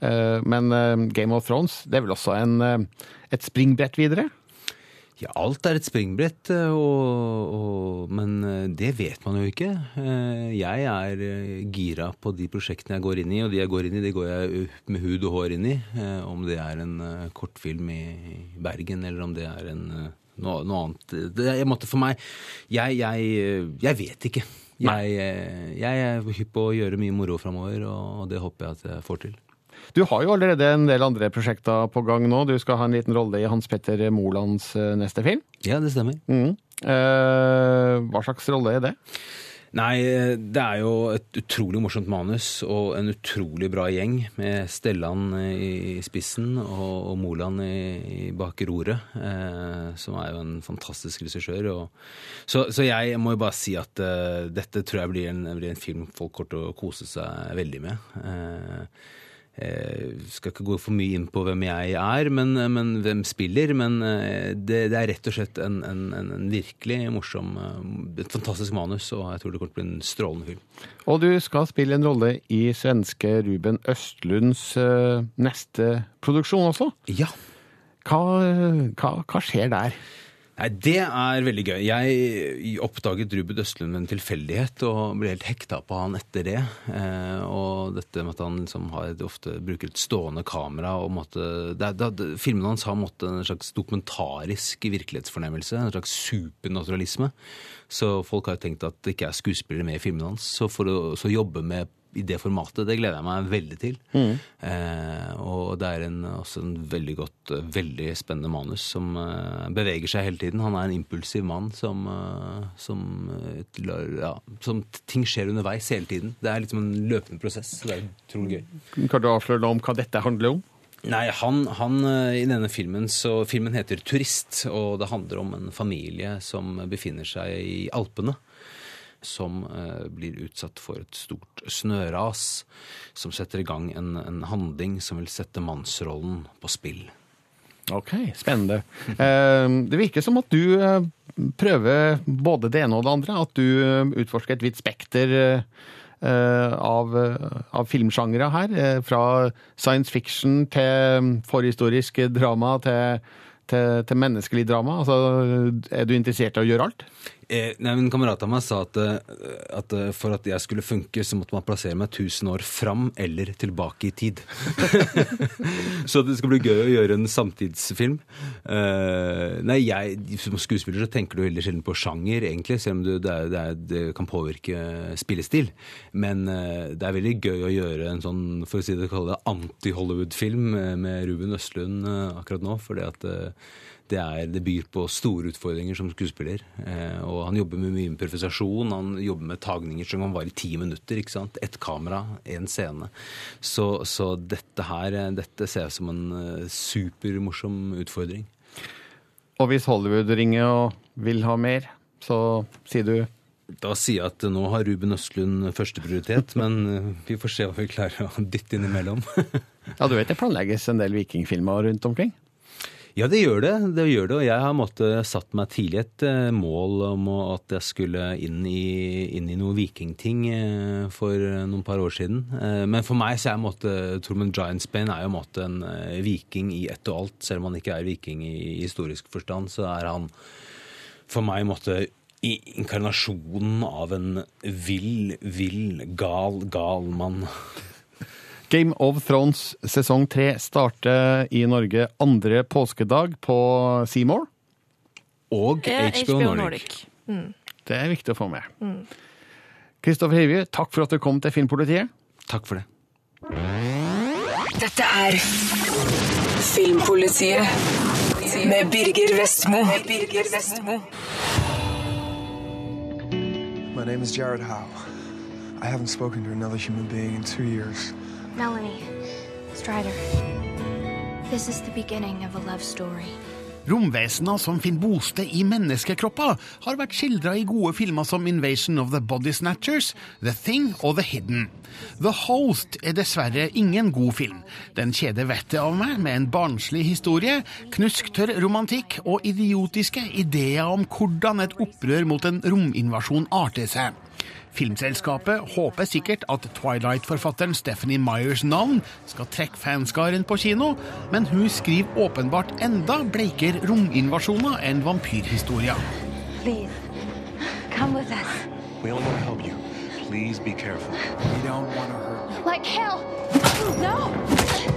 Eh, Men eh, Game of Thrones, det er vel også en, eh, et springbrett videre? Ja, alt er et springbrett, eh, og, og, men eh, det vet man jo ikke. Eh, Jeg er gira på de prosjektene jeg går inn i, og de jeg går inn i, de går jeg med hud og hår inn i. Om det er en kortfilm i Bergen, eller om det er en, noe, noe annet. Det, jeg måtte for meg Jeg, jeg, jeg vet ikke. Jeg, jeg er hypp på å gjøre mye moro framover, og det håper jeg at jeg får til. Du har jo allerede en del andre prosjekter på gang nå. Du skal ha en liten rolle i Hans Petter Molands eh, neste film. Ja, det stemmer. Mm. Eh, hva slags rolle er det? Nei, det er jo et utrolig morsomt manus og en utrolig bra gjeng med Stellan i spissen og, og Moland i, i bak roret, eh, som er jo en fantastisk regissør. og- Så, så jeg må jo bare si at eh, dette tror jeg blir en, blir en film folk kommer til å kose seg veldig med. Eh, Eh, skal ikke gå for mye inn på hvem jeg er, men, men hvem spiller. Men eh, det, det er rett og slett en, en, en, virkelig morsom eh, Et fantastisk manus, og jeg tror det kommer til å bli en strålende film. Og du skal spille en rolle i svenske Ruben Østlunds eh, neste produksjon også. Ja. Hva, hva, hva skjer der? Nei, Det er veldig gøy. Jeg oppdaget Ruben Østlund med en tilfeldighet og ble helt hekta på han etter det. Eh, og dette med at han liksom har, ofte bruker et stående kamera og måtte, det, det, Filmene hans har måttet en slags dokumentarisk virkelighetsfornemmelse. En slags supernaturalisme. Så folk har jo tenkt at det ikke er skuespillere med i filmene hans. Så for å så jobbe med i det formatet, det gleder jeg meg veldig til. Eh, og det er en, også en veldig godt, veldig spennende manus som eh, beveger seg hele tiden. Han er en impulsiv mann som, eh, som, eh, ja, som Ting skjer underveis hele tiden. Det er liksom en løpende prosess. så Det er utrolig gøy. Kan du avsløre noe om hva dette handler om? Nei, han, han eh, i denne filmen så Filmen heter 'Turist', og det handler om en familie som befinner seg i Alpene. Som eh, blir utsatt for et stort snøras, som setter i gang en, en handling som vil sette mannsrollen på spill. Ok, spennende. Eh, det virker som at du eh, prøver både det ene og det andre. At du eh, utforsker et vidt spekter eh, av, av filmsjangre her. eh, Fra science fiction til forhistorisk drama til, til, til menneskelig drama. Altså, er du interessert i å gjøre alt? Eh, nei, men kamerat av meg sa at, eh, at eh, for at jeg skulle funke, så måtte man plassere meg 1000 år fram eller tilbake i tid. så det skal bli gøy å gjøre en samtidsfilm. Eh, nei, jeg, Som skuespiller så tenker du veldig sjelden på sjanger, egentlig, selv om du, det, er, det, er, det kan påvirke spillestil. Men eh, det er veldig gøy å gjøre en sånn for å si det, anti-Hollywood-film eh, med Ruben Østlund akkurat nå. fordi at det, er, det byr på store utfordringer som skuespiller. Eh, og han jobber med mye improvisasjon. Han jobber med tagninger som kan vare i ti minutter. ikke sant? Ett kamera, én scene. Så, så dette her eh, dette ser jeg som en eh, supermorsom utfordring. Og hvis Hollywood ringer og vil ha mer, så sier du Da sier jeg at nå har Ruben Østlund førsteprioritet, men vi får se hva vi klarer å dytte innimellom. Ja, du vet det planlegges en del vikingfilmer rundt omkring? Ja, det gjør det. det gjør det, Og jeg har måtte, satt meg tidlig et eh, mål om at jeg skulle inn i, inn i noe vikingting eh, for noen par år siden. Eh, Men for meg så er måtte, Tormund Giantsbane er jo måtte, en eh, viking i ett og alt. Selv om han ikke er viking i historisk forstand, så er han for meg måtte i inkarnasjonen av en vill, vill, gal, gal mann. Game of Thrones sesong tre starter i Norge andre påskedag på Seymour. Og Eh, HBO, HBO Nordic. Nordic. Mm. Det er viktig å få med. Mm. Kristoffer Hivju, takk for at du kom til Filmpolitiet. Takk for det. Dette er Filmpolitiet med Birger Vestmo. Birger Vestmo. My name is Jared Howe. I haven't spoken to another human being in two years. Melanie, Strider. This is the beginning of a love story. Romvesener som finner bosted i menneskekropper, har vært skildra i gode filmer som Invasion of the Body Snatchers, The Thing og The Hidden. The Host er dessverre ingen god film. Den kjeder vettet av meg med en barnslig historie, knusktørr romantikk og idiotiske ideer om hvordan et opprør mot en rominvasjon arter seg. Filmselskapet håper sikkert at Twilight-forfatteren Stephanie Myers navn skal trekke fanskaren på kino, men hun skriver åpenbart enda bleikere rominvasjoner enn vampyrhistorier. Please, come with us. We only want to help you. Please be careful. We don't want to hurt. Like hell! No!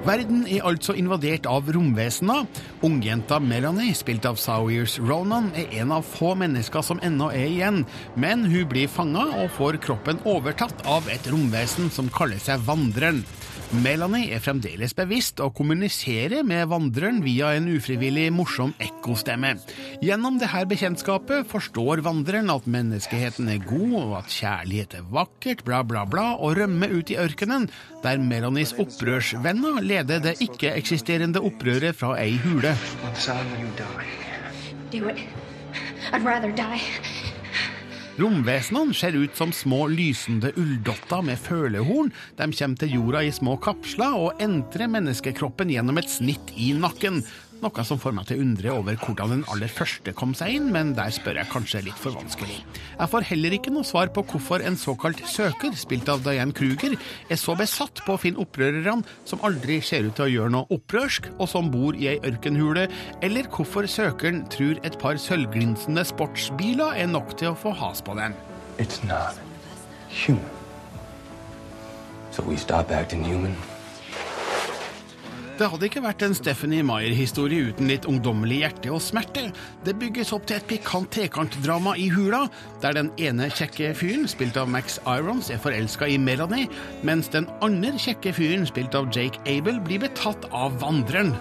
Verden er altså invadert av romvesener. Ungjenta Melanie, spilt av Sawyers Ronan, er en av få mennesker som ennå er igjen, men hun blir fanga og får kroppen overtatt av et romvesen som kaller seg Vandreren. Melanie er fremdeles bevisst og kommuniserer med vandreren via en ufrivillig morsom ekkostemme. Gjennom dette bekjentskapet forstår vandreren at menneskeheten er god, og at kjærlighet er vakkert, bla, bla, bla, og rømmer ut i ørkenen, der Melanies opprørsvenner leder det ikke-eksisterende opprøret fra ei hule. Do it. I'd rather die. Romvesenene ser ut som små lysende ulldotter med følehorn. De kommer til jorda i små kapsler og entrer menneskekroppen gjennom et snitt i nakken. Noe som får meg til å undre over hvordan den aller første kom seg inn, men der spør jeg kanskje litt for vanskelig. Jeg får heller ikke noe svar på hvorfor en såkalt søker, spilt av Diane Kruger, er så besatt på å finne opprørerne som aldri ser ut til å gjøre noe opprørsk, og som bor i ei ørkenhule, eller hvorfor søkeren tror et par sølvglinsende sportsbiler er nok til å få has på dem. It's not human. So we stop acting human. Det hadde ikke vært en Stephanie Meyer-historie uten litt ungdommelig hjerte og smerte. Det bygges opp til et pikant trekantdrama i hula, der den ene kjekke fyren, spilt av Max Irons, er forelska i Melanie, mens den andre kjekke fyren, spilt av Jake Abel, blir betatt av vandreren.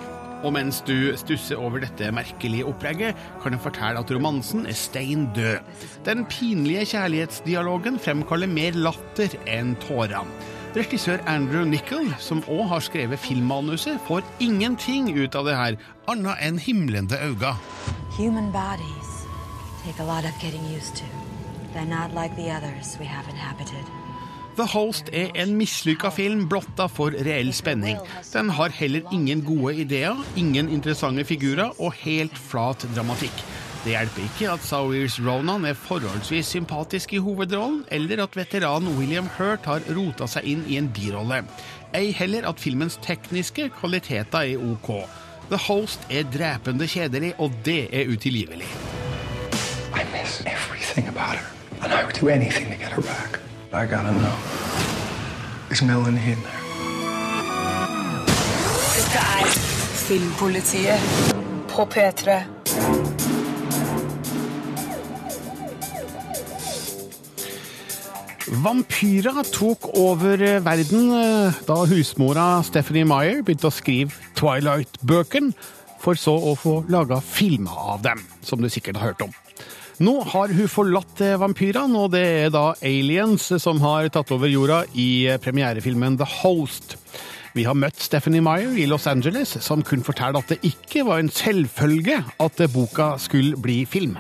Og mens du stusser over dette merkelige opplegget, kan jeg fortelle at romansen er stein død. Den pinlige kjærlighetsdialogen fremkaller mer latter enn tårer. Regissør Andrew Nichol, som òg har skrevet filmmanuset, får ingenting ut av det her, annet enn himlende øyne. Human bodies take a lot of getting used to. They're not like the others we have inhabited. The Host er en mislykka film blotta for reell spenning. Den har heller ingen gode ideer, ingen interessante figurer og helt flat dramatikk. Det hjelper ikke at Sawyers Ronan er forholdsvis sympatisk i hovedrollen, eller at veteranen William Hurt har rota seg inn i en birolle. Ei heller at filmens tekniske kvaliteter er ok. The Host er drepende kjedelig, og det er utilgivelig. I miss everything about her, and I would do anything to get her back. I gotta know. Is Melanie in there? Dette er Filmpolitiet på P3. Vampyrer tok over eh, verden eh, da husmora Stephanie Meyer begynte å skrive Twilight-bøkene, for så å få laga filmer av dem, som du sikkert har hørt om. Nå har hun forlatt eh, vampyrene, og det er da aliens som har tatt over jorda i premierefilmen The Host. Vi har møtt Stephanie Meyer i Los Angeles, som kunne fortelle at det ikke var en selvfølge at boka skulle bli film.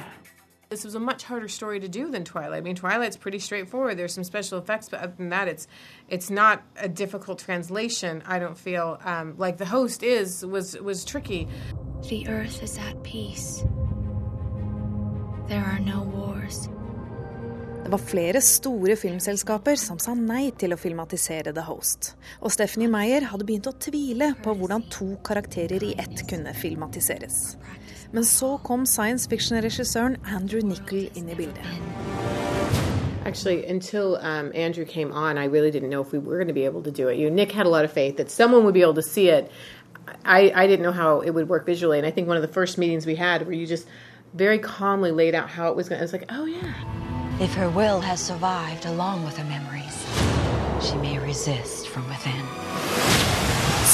This was a much harder story to do than Twilight. I mean, Twilight's pretty straightforward. There's some special effects, but other than that, it's it's not a difficult translation. I don't feel um, like the host is was was tricky. The earth is at peace. There are no wars. Det var flere store filmselskaper som sa nei til å filmatisere The Host. Og Stephanie Meyer hadde begynt å tvile på hvordan to karakterer i ett kunne filmatiseres. Men så kom science fiction-regissøren Andrew Nichol inn i bildet. Actually, until um, Andrew came on, I really didn't know if we were going to be able to do it. You, Nick had a lot of faith that someone would be able to see it. I, I didn't know how it would work visually, and I think one of the first meetings we had, where you just very calmly laid out how it was going. to I was like, oh yeah. If her will has survived along with her memories, she may resist from within.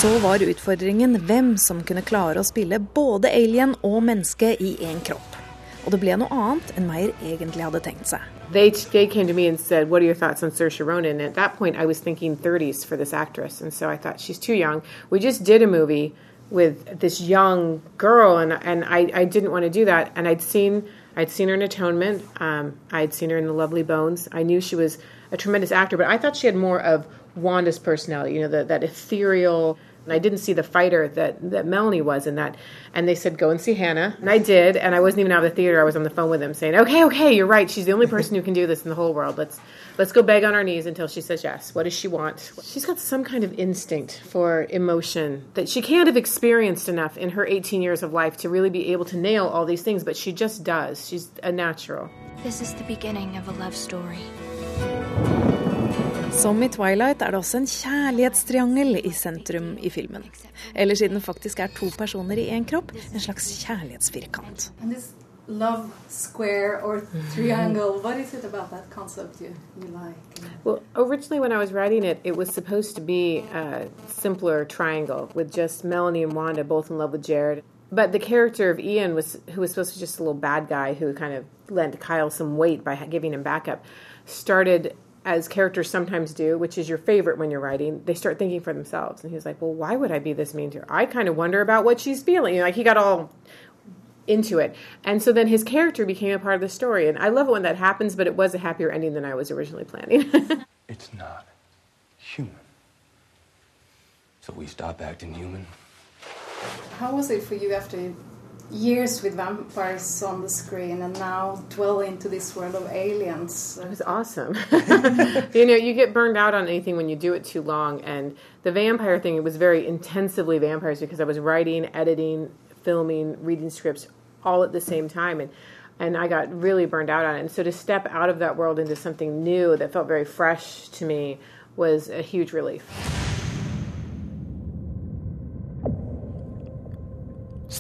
Så var utfordringen hvem som kunne klare å spille både alien og menneske i én kropp. Og det ble noe annet enn Meyer egentlig hadde tenkt seg. They, they came to me and said, What are your thoughts on Saoirse Ronan? And at that point, I was thinking 30s for this actress. And so I thought, She's too young. We just did a movie with this young girl, and, and I, I didn't want to do that. And I'd seen, I'd seen her in Atonement, um, I'd seen her in The Lovely Bones. I knew she was a tremendous actor, but I thought she had more of Wanda's personality, you know, the, that ethereal. And I didn't see the fighter that, that Melanie was in that. And they said, go and see Hannah. And I did. And I wasn't even out of the theater. I was on the phone with them saying, okay, okay, you're right. She's the only person who can do this in the whole world. Let's, let's go beg on our knees until she says yes. What does she want? She's got some kind of instinct for emotion that she can't have experienced enough in her 18 years of life to really be able to nail all these things, but she just does. She's a natural. This is the beginning of a love story. Som i Twilight er det også en kjærlighetstriangel i sentrum i filmen. Eller siden det faktisk er to personer i én kropp, en slags kjærlighetsfirkant. Love square or triangle, what is it about that concept you, you like? Well, originally when I was writing it, it was supposed to be a simpler triangle with just Melanie and Wanda both in love with Jared. But the character of Ian was who was supposed to be just a little bad guy who kind of lent Kyle some weight by giving him backup, started as characters sometimes do, which is your favorite when you're writing, they start thinking for themselves. And he's like, Well, why would I be this mean to her? I kind of wonder about what she's feeling. You know, like he got all into it. And so then his character became a part of the story. And I love it when that happens, but it was a happier ending than I was originally planning. It's not human. So we stop acting human. How was it for you after years with vampires on the screen and now dwell into this world of aliens? It was awesome. you know, you get burned out on anything when you do it too long. And the vampire thing, it was very intensively vampires because I was writing, editing, filming, reading scripts all at the same time. And and I got really burned out on it. And so to step out of that world into something new that felt very fresh to me was a huge relief.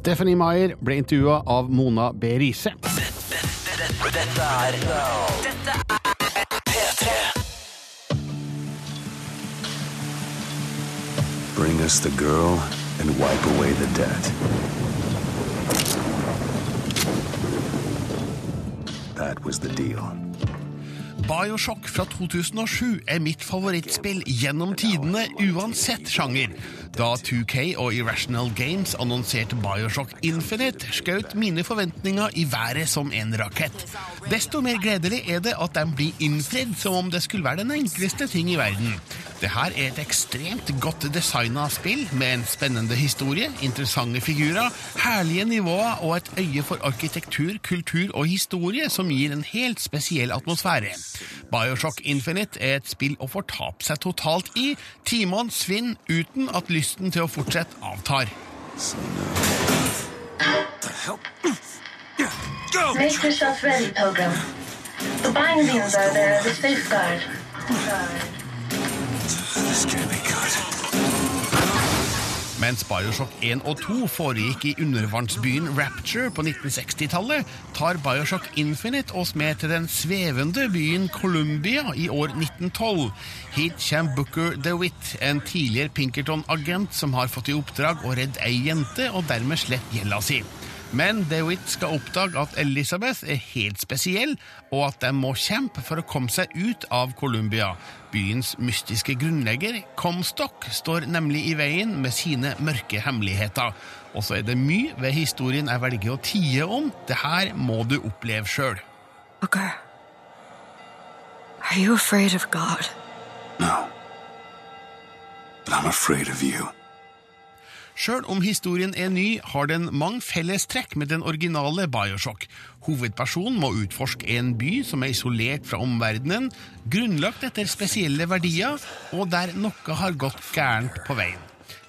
Stephanie Meyer ble intervjua av Mona B. Riise. Dette er Dette er P3. Bring us the girl and wipe away the debt. That was the deal. Bioshock fra 2007 er mitt favorittspill gjennom tidene, uansett sjanger. Da 2K og Irrational Games annonserte Bioshock Infinite, skjøt mine forventninger i været som en rakett. Desto mer gledelig er det at de blir innfridd som om det skulle være den enkleste ting i verden. Det her er et ekstremt godt designa spill med en spennende historie, interessante figurer, herlige nivåer og et øye for arkitektur, kultur og historie som gir en helt spesiell atmosfære. Bioshock Infinite er et spill å fortape seg totalt i. Timene svinner uten at lysten til å fortsette avtar. Make yourself ready, Pilgrim. The bindings are there as a safeguard. Mens Bioshock 1 og 2 foregikk i undervannsbyen Rapture på 1960-tallet, tar Bioshock Infinite oss med til den svevende byen Columbia i år 1912. Hit kommer Booker DeWitt, en tidligere Pinkerton-agent som har fått i oppdrag å redde ei jente og dermed slett gjelda si. Men DeWitt skal oppdage at Elizabeth er helt spesiell, og at de må kjempe for å komme seg ut av Colombia. Byens mystiske grunnlegger, Comstock, står nemlig i veien med sine mørke hemmeligheter. Og så er det mye ved historien jeg velger å tie om. Det her må du oppleve sjøl. Booker, are you afraid of God? No. But I'm afraid of you. Sjøl om historien er ny, har den mange fellestrekk med den originale Bioshock. Hovedpersonen må utforske en by som er isolert fra omverdenen, grunnlagt etter spesielle verdier, og der noe har gått gærent på veien.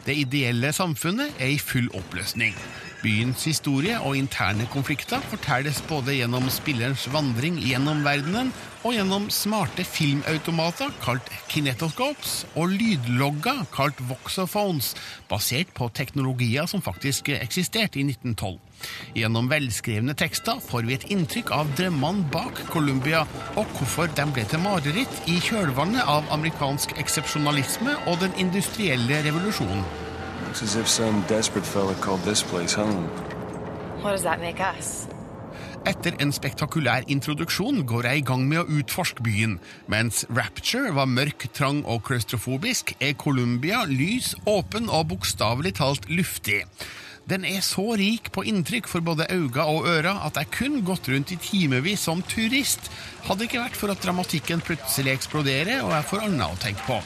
Det ideelle samfunnet er i full oppløsning. Byens historie og interne konflikter fortelles både gjennom spillerens vandring gjennom verdenen og gjennom smarte filmautomater kalt kinetoscopes og lydlogger kalt voxophones, basert på teknologier som faktisk eksisterte i 1912. Gjennom velskrevne tekster får vi et inntrykk av drømmene bak Colombia, og hvorfor de ble til mareritt i kjølvannet av amerikansk eksepsjonalisme og den industrielle revolusjonen. Etter en spektakulær introduksjon går jeg i gang med å utforske byen. Mens Rapture var mørk, trang og klaustrofobisk, er Columbia lys, åpen og bokstavelig talt luftig. Den er så rik på inntrykk for både øyne og ører at jeg kun gått rundt i timevis som turist, hadde ikke vært for at dramatikken plutselig eksploderer og jeg får annet å tenke på.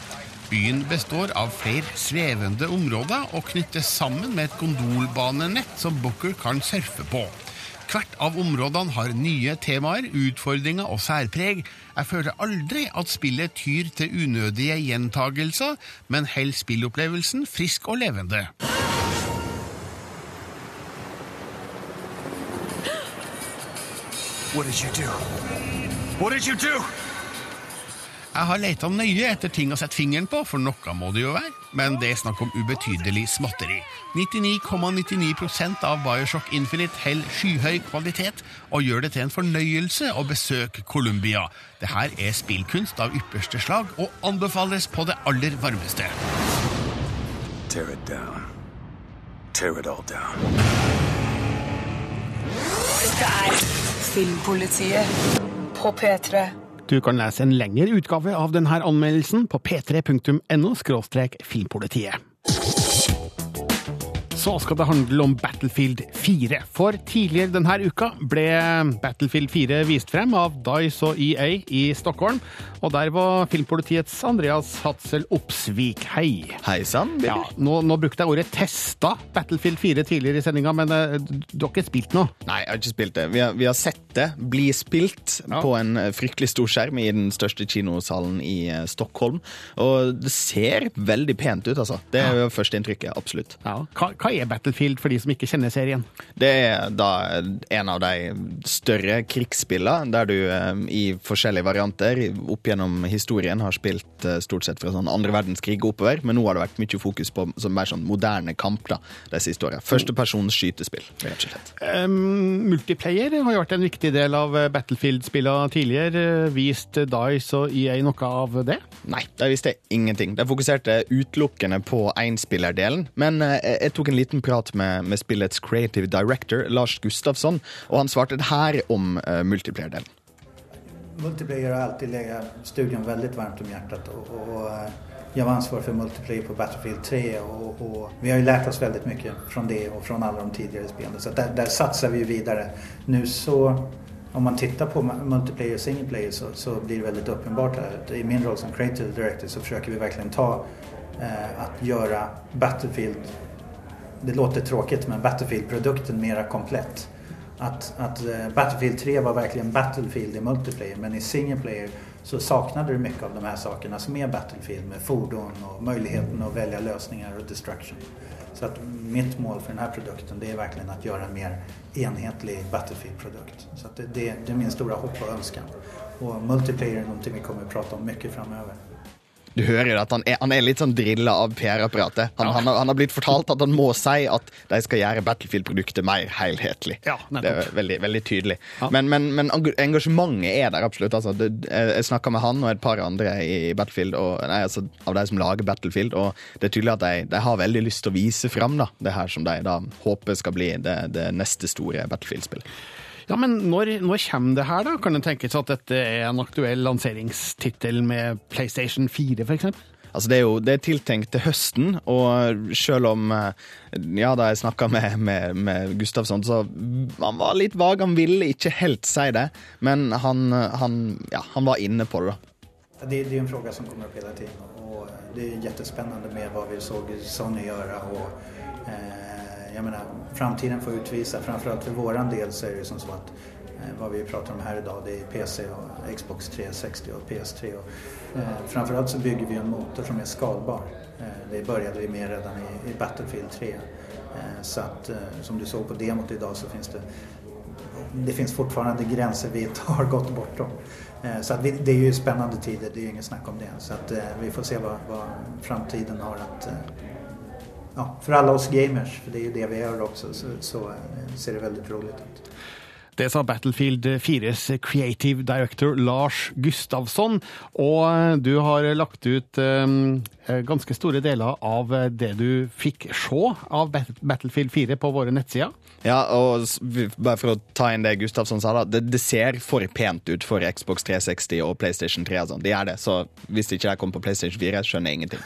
Byen består av flere svevende områder og knyttes sammen med et gondolbanenett som Booker kan surfe på. Hvert av områdene har nye temaer, utfordringer og særpreg. Jeg føler aldri at spillet tyr til unødige gjentagelser, men holder spillopplevelsen frisk og levende. What did you do? What did you do? Jeg har leita nøye etter ting å sette fingeren på, for noe må det jo være. Men det er snakk om ubetydelig småtteri. 99,99 ,99 av Bioshock Infinite holder skyhøy kvalitet og gjør det til en fornøyelse å besøke Colombia. Det her er spillkunst av ypperste slag og anbefales på det aller varmeste. Tear it down. Tear it all down. Filmpolitiet på P3. Du kan lese en lengre utgave av denne anmeldelsen på p3.no filmpolitiet. Så skal det handle om Battlefield 4. For tidligere denne uka ble Battlefield 4 vist frem av Dice og EA i Stockholm. Og der var filmpolitiets Andreas Hatzel Opsvik. Hei. Hei sann, Ja, nå, nå brukte jeg ordet 'testa' Battlefield 4 tidligere i sendinga, men eh, du har ikke spilt noe? Nei, jeg har ikke spilt det. Vi har, vi har sett det bli spilt på en eh, fryktelig stor skjerm i den største kinosalen i eh, Stockholm. Og det ser veldig pent ut, altså. Det er jo førsteinntrykket, absolutt. Ja. Hva, hva er Battlefield for de som ikke kjenner serien? Det er da en av de større krigsspillene, der du eh, i forskjellige varianter opp gjennom historien har spilt eh, stort sett fra sånn andre verdenskrig oppover, men nå har det vært mye fokus på sånn, mer sånn moderne kamp da, de siste årene. Førstepersons skytespill, rett og slett. Um, multiplayer har jo vært en viktig del av Battlefield-spillene tidligere. Vist Dice og EA noe av det? Nei, de visste ingenting. De fokuserte utelukkende på énspillerdelen. Men eh, jeg tok en liten prat med, med spillets creative director, Lars Gustafsson, og han svarte det her om uh, multiplayer-delen. Multiplayer har alltid legat studien veldig varmt om hjertet. og, og jeg var ansvarig for multiplayer på Battlefield 3 og, og vi har ju lärt oss väldigt mycket från det og fra alle de tidligere spelen. Så der där, satsar vi videre. Nu så, om man tittar på multiplayer och single player så, så blir det väldigt uppenbart. I min roll som creative director så försöker vi verkligen ta eh, att göra Battlefield, det låter tråkigt men Battlefield-produkten mera komplett. Att, att eh, Battlefield 3 var verkligen Battlefield i multiplayer men i single player så saknade du mycket av de här sakerna som är Battlefield med fordon och möjligheten att välja lösningar och destruction. Så att mitt mål för den här produkten det är verkligen att göra en mer enhetlig Battlefield-produkt. Så det, det, det är min stora hopp och önskan. Och multiplayer är någonting vi kommer att prata om mycket framöver. Du hører at han er, han er litt sånn drilla av PR-apparatet. Han, han, har- han har blitt fortalt at han må si at de skal gjøre Battlefield-produktet mer helhetlig. Ja, det er veldig, veldig tydelig. Men, men, men engasjementet er der absolutt. Altså, jeg snakka med han og et par andre i Battlefield, og, nei, altså, av de som lager Battlefield, og det er tydelig at de, de har veldig lyst til å vise fram da, det her som de da håper skal bli det, det neste store Battlefield-spillet. Ja, men når, når kommer det her, da? Kan det tenkes at dette er en aktuell lanseringstittel med PlayStation 4, f.eks.? Altså det er jo det er tiltenkt til høsten, og selv om eh, Ja, da jeg snakka med, med, med Gustavsson, så han var litt vag. Han ville ikke helt si det, men han, han, ja, han var inne på det. da. Det, det jo en fråga som kommer opp hele tiden og det er kjempespennende med hva vi så Sony gjøre. og eh, jag menar framtiden får utvisa, framförallt för våran del så är det som så att eh, vad vi pratar om här idag det är PC och Xbox 360 och PS3 och eh, framförallt så bygger vi en motor som är skalbar. Eh, det började vi med redan i, i Battlefield 3. Eh, så att eh, som du såg på demot idag så finns det det finns fortfarande gränser vi inte har gått bortom. Eh, Så att vi, det är ju spännande tider, det är ju inget snack om det. Så att eh, vi får se vad, vad framtiden har att... eh, Ja, för alla oss gamers, för det är ju det vi gör också, så, så eh, ser det väldigt roligt ut. Det sa Battlefield 4s creative director Lars Gustavsson. Og du har lagt ut eh, ganske store deler av det du fikk se av Battlefield 4 på våre nettsider. Ja, og bare for å ta inn det Gustavsson sa, da. Det, det ser for pent ut for Xbox 360 og PlayStation 3. og sånn. Det er det. Så hvis det ikke kommer på PlayStation 4, skjønner jeg ingenting.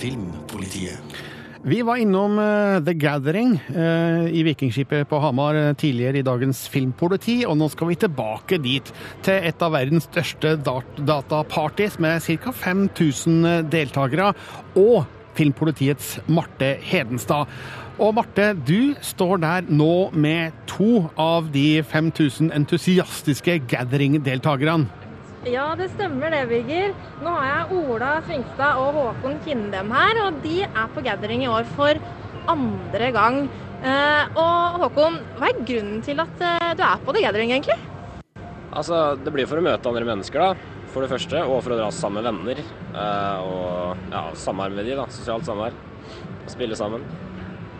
Filmpolitiet. Vi var innom eh, The Gathering eh, i Vikingskipet på Hamar eh, tidligere i dagens Filmpoliti, og nå skal vi tilbake dit. Til et av verdens største dat datapartys med ca. 5000 deltakere, og Filmpolitiets Marte Hedenstad. Og Marte, du står der nå med to av de 5000 entusiastiske Gathering-deltakerne. Ja, det stemmer det, Birger. Nå har jeg Ola Svingstad og Håkon Kindem her, og de er på gathering i år for andre gang. Eh, og Håkon, hva er grunnen til at eh, du er på The Gathering, egentlig? Altså, Det blir for å møte andre mennesker, da, for det første. Og for å dra sammen med venner. eh, og ja, samvær med de, da. Sosialt samvær. Spille sammen.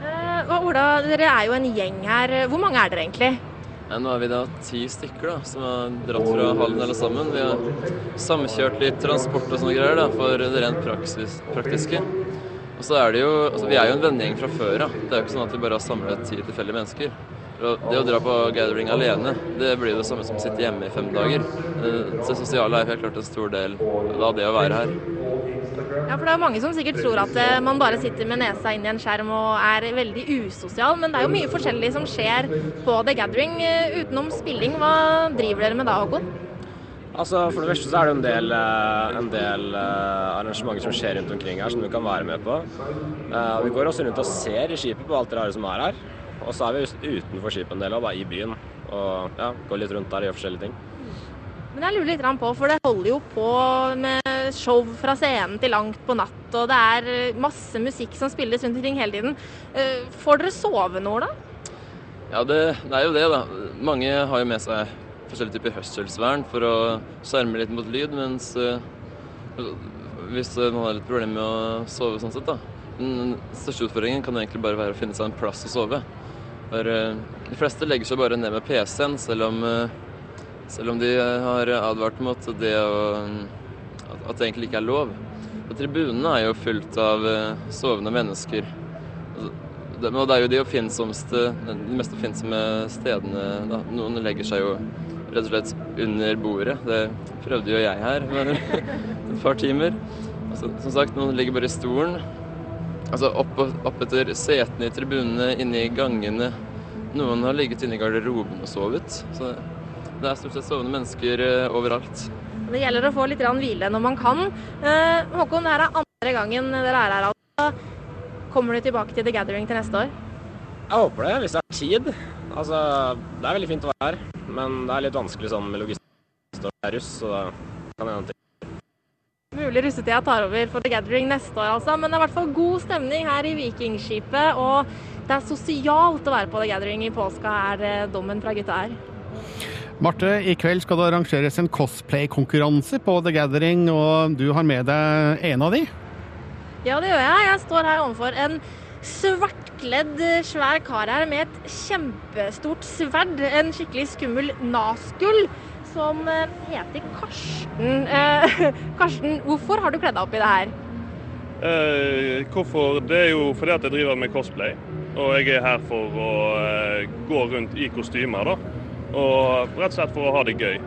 Eh, og Ola, dere er jo en gjeng her. Hvor mange er dere egentlig? Nå er vi da ti stykker da, som har dratt fra Halden alle sammen. Vi har samkjørt litt transport og sånne greier da, for det rent praksis, praktiske. Og så er det jo, altså Vi er jo en vennegjeng fra før av. Det er jo ikke sånn at vi bare har samlet ti tilfeldige mennesker. Det å dra på gathering alene, det blir det samme som å sitte hjemme i fem dager. Eh, Det sosiale er helt klart en stor del av det å være her. Ja, for Det er mange som sikkert tror at eh, man bare sitter med nesa inn i en skjerm og er veldig usosial, men det er jo mye forskjellig som skjer på The Gathering eh, utenom spilling. Hva driver dere med da, Håkon? Altså, For det første så er det en del, en del arrangementer som skjer rundt omkring her, som du kan være med på. Eh, vi går også rundt og ser i skipet på alt det rare som er her. Og så er vi utenfor skipet en del, og da i byen. Og ja, går litt rundt der og gjør forskjellige ting. Men jeg lurer litt på, for det holder jo på med show fra scenen til langt på natt, og det er eh, masse musikk som spilles rundt omkring hele tiden. Eh, Får dere sove noe, da? Ja, det, det er jo det, da. Mange har jo med seg forskjellige typer hørselsvern for å skjerme litt mot lyd, mens eh, hvis man har litt problemer med å sove sånn sett, da. Den største utfordringen kan egentlig bare være å finne seg en plass å sove. For eh, de fleste legger seg bare ned med PC-en, selv eh, selv om de har advart mot det å at, at det egentlig ikke er lov. Og tribunene er jo fullt av eh, sovende mennesker. Og det, er jo de oppfinnsomste, de mest oppfinnsomme stedene. Da. Noen legger seg jo rett og slett under bordet. Det prøvde jo jeg her et par timer. Så, som sagt, noen ligger bare i stolen. Altså opp, opp etter setene i tribunene, inne i gangene. Noen har ligget inne i garderoben og sovet. Så det er stort sett sovende mennesker eh, overalt. Det gjelder å få litt hvile når man kan. Eh, Håkon, det her er andre gangen dere er her. altså. Kommer du tilbake til The Gathering til neste år? Jeg håper det, hvis det er tid. Altså, det er veldig fint å være her, men det er litt vanskelig sånn med logistikk. Det er russ, så det kan hende ting. Mulig russetida tar over for The Gathering neste år, altså. Men det er i hvert fall god stemning her i Vikingskipet. Og det er sosialt å være på The Gathering i påska, er eh, dommen fra gutta her. Marte, i kveld skal det arrangeres en cosplay-konkurranse på The Gathering, og du har med deg en av de. Ja, det gjør jeg. Jeg står her overfor en svartkledd, eh, svær kar her med et kjempestort sverd. En skikkelig skummel Nazgul som eh, heter Karsten. Eh, Karsten, hvorfor har du kledd deg opp i det her? Eh, hvorfor? Det er jo fordi at jeg driver med cosplay. Og jeg er her for å eh, gå rundt i kostymer, da. Og rett og slett for å ha det gøy.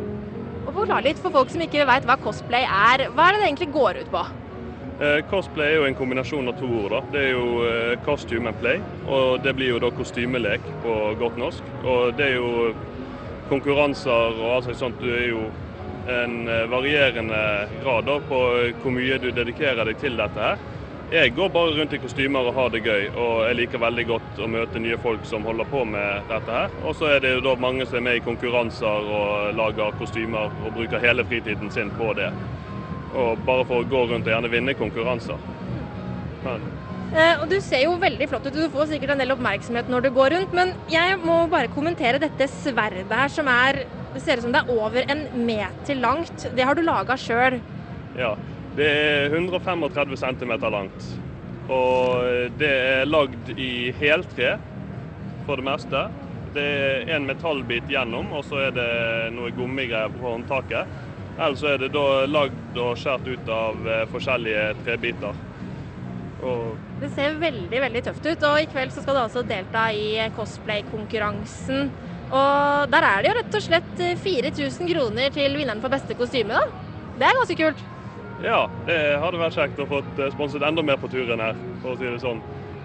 Og Forklar litt for folk som ikke vet hva cosplay er. Hva er det det egentlig går ut på? Eh, cosplay er jo en kombinasjon av to ord. da. Det er jo eh, costume and play, og det blir jo da kostymelek på godt norsk. Og det er jo konkurranser og alt sånt. Du er jo en eh, varierende grad da, på hvor mye du dedikerer deg til dette her. Jeg går bare rundt i kostymer og har det gøy, og jeg liker veldig godt å møte nye folk som holder på med dette her. Og så er det jo da mange som er med i konkurranser og lager kostymer og bruker hele fritiden sin på det. Og bare for å gå rundt og gjerne vinne konkurranser. Men og Du ser jo veldig flott ut, du får sikkert en del oppmerksomhet når du går rundt. Men jeg må bare kommentere dette sverdet her, som er Det ser ut som det er over en meter langt. Det har du laga sjøl. ja, det er 135 cm langt. Og det er lagd i heltre for det meste. Det er en metallbit gjennom, og så er det noe gummigreier på håndtaket. Ellers er det da lagd og skåret ut av eh, forskjellige trebiter. Det ser veldig veldig tøft ut. Og i kveld så skal du altså delta i cosplay-konkurransen. Og der er det jo rett og slett 4000 kroner til vinneren for beste kostyme, da. Det er ganske kult. ja, det hadde vært kjekt å få sponset enda mer på turen her, for å si det sånn.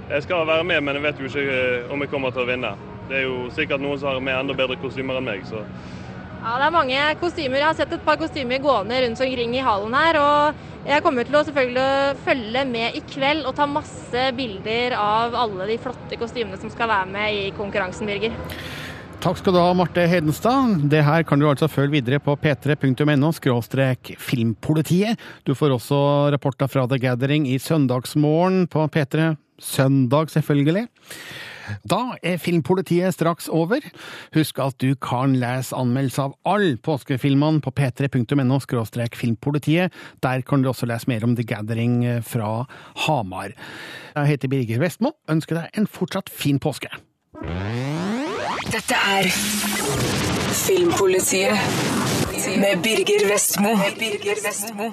Jeg skal være med, men jeg vet jo ikke eh, om jeg kommer til å vinne. Det er jo sikkert noen som har med enda bedre kostymer enn meg, så Ja, det er mange kostymer. Jeg har sett et par kostymer gående rundt omkring i hallen her. Og jeg kommer til å selvfølgelig følge med i kveld og ta masse bilder av alle de flotte kostymene som skal være med i konkurransen, Birger. Takk skal du ha, Marte Hedenstad. Det her kan du altså følge videre på p3.no skråstrek filmpolitiet. Du får også rapporter fra The Gathering i Søndagsmorgen på P3. Søndag, selvfølgelig. Da er Filmpolitiet straks over. Husk at du kan lese anmeldelse av alle påskefilmene på p3.no skråstrek filmpolitiet. Der kan du også lese mer om The Gathering fra Hamar. Jeg heter Birger Vestmo. Ønsker deg en fortsatt fin påske. Dette er Filmpolitiet med Birger Vestmo. Med Birger Vestmo.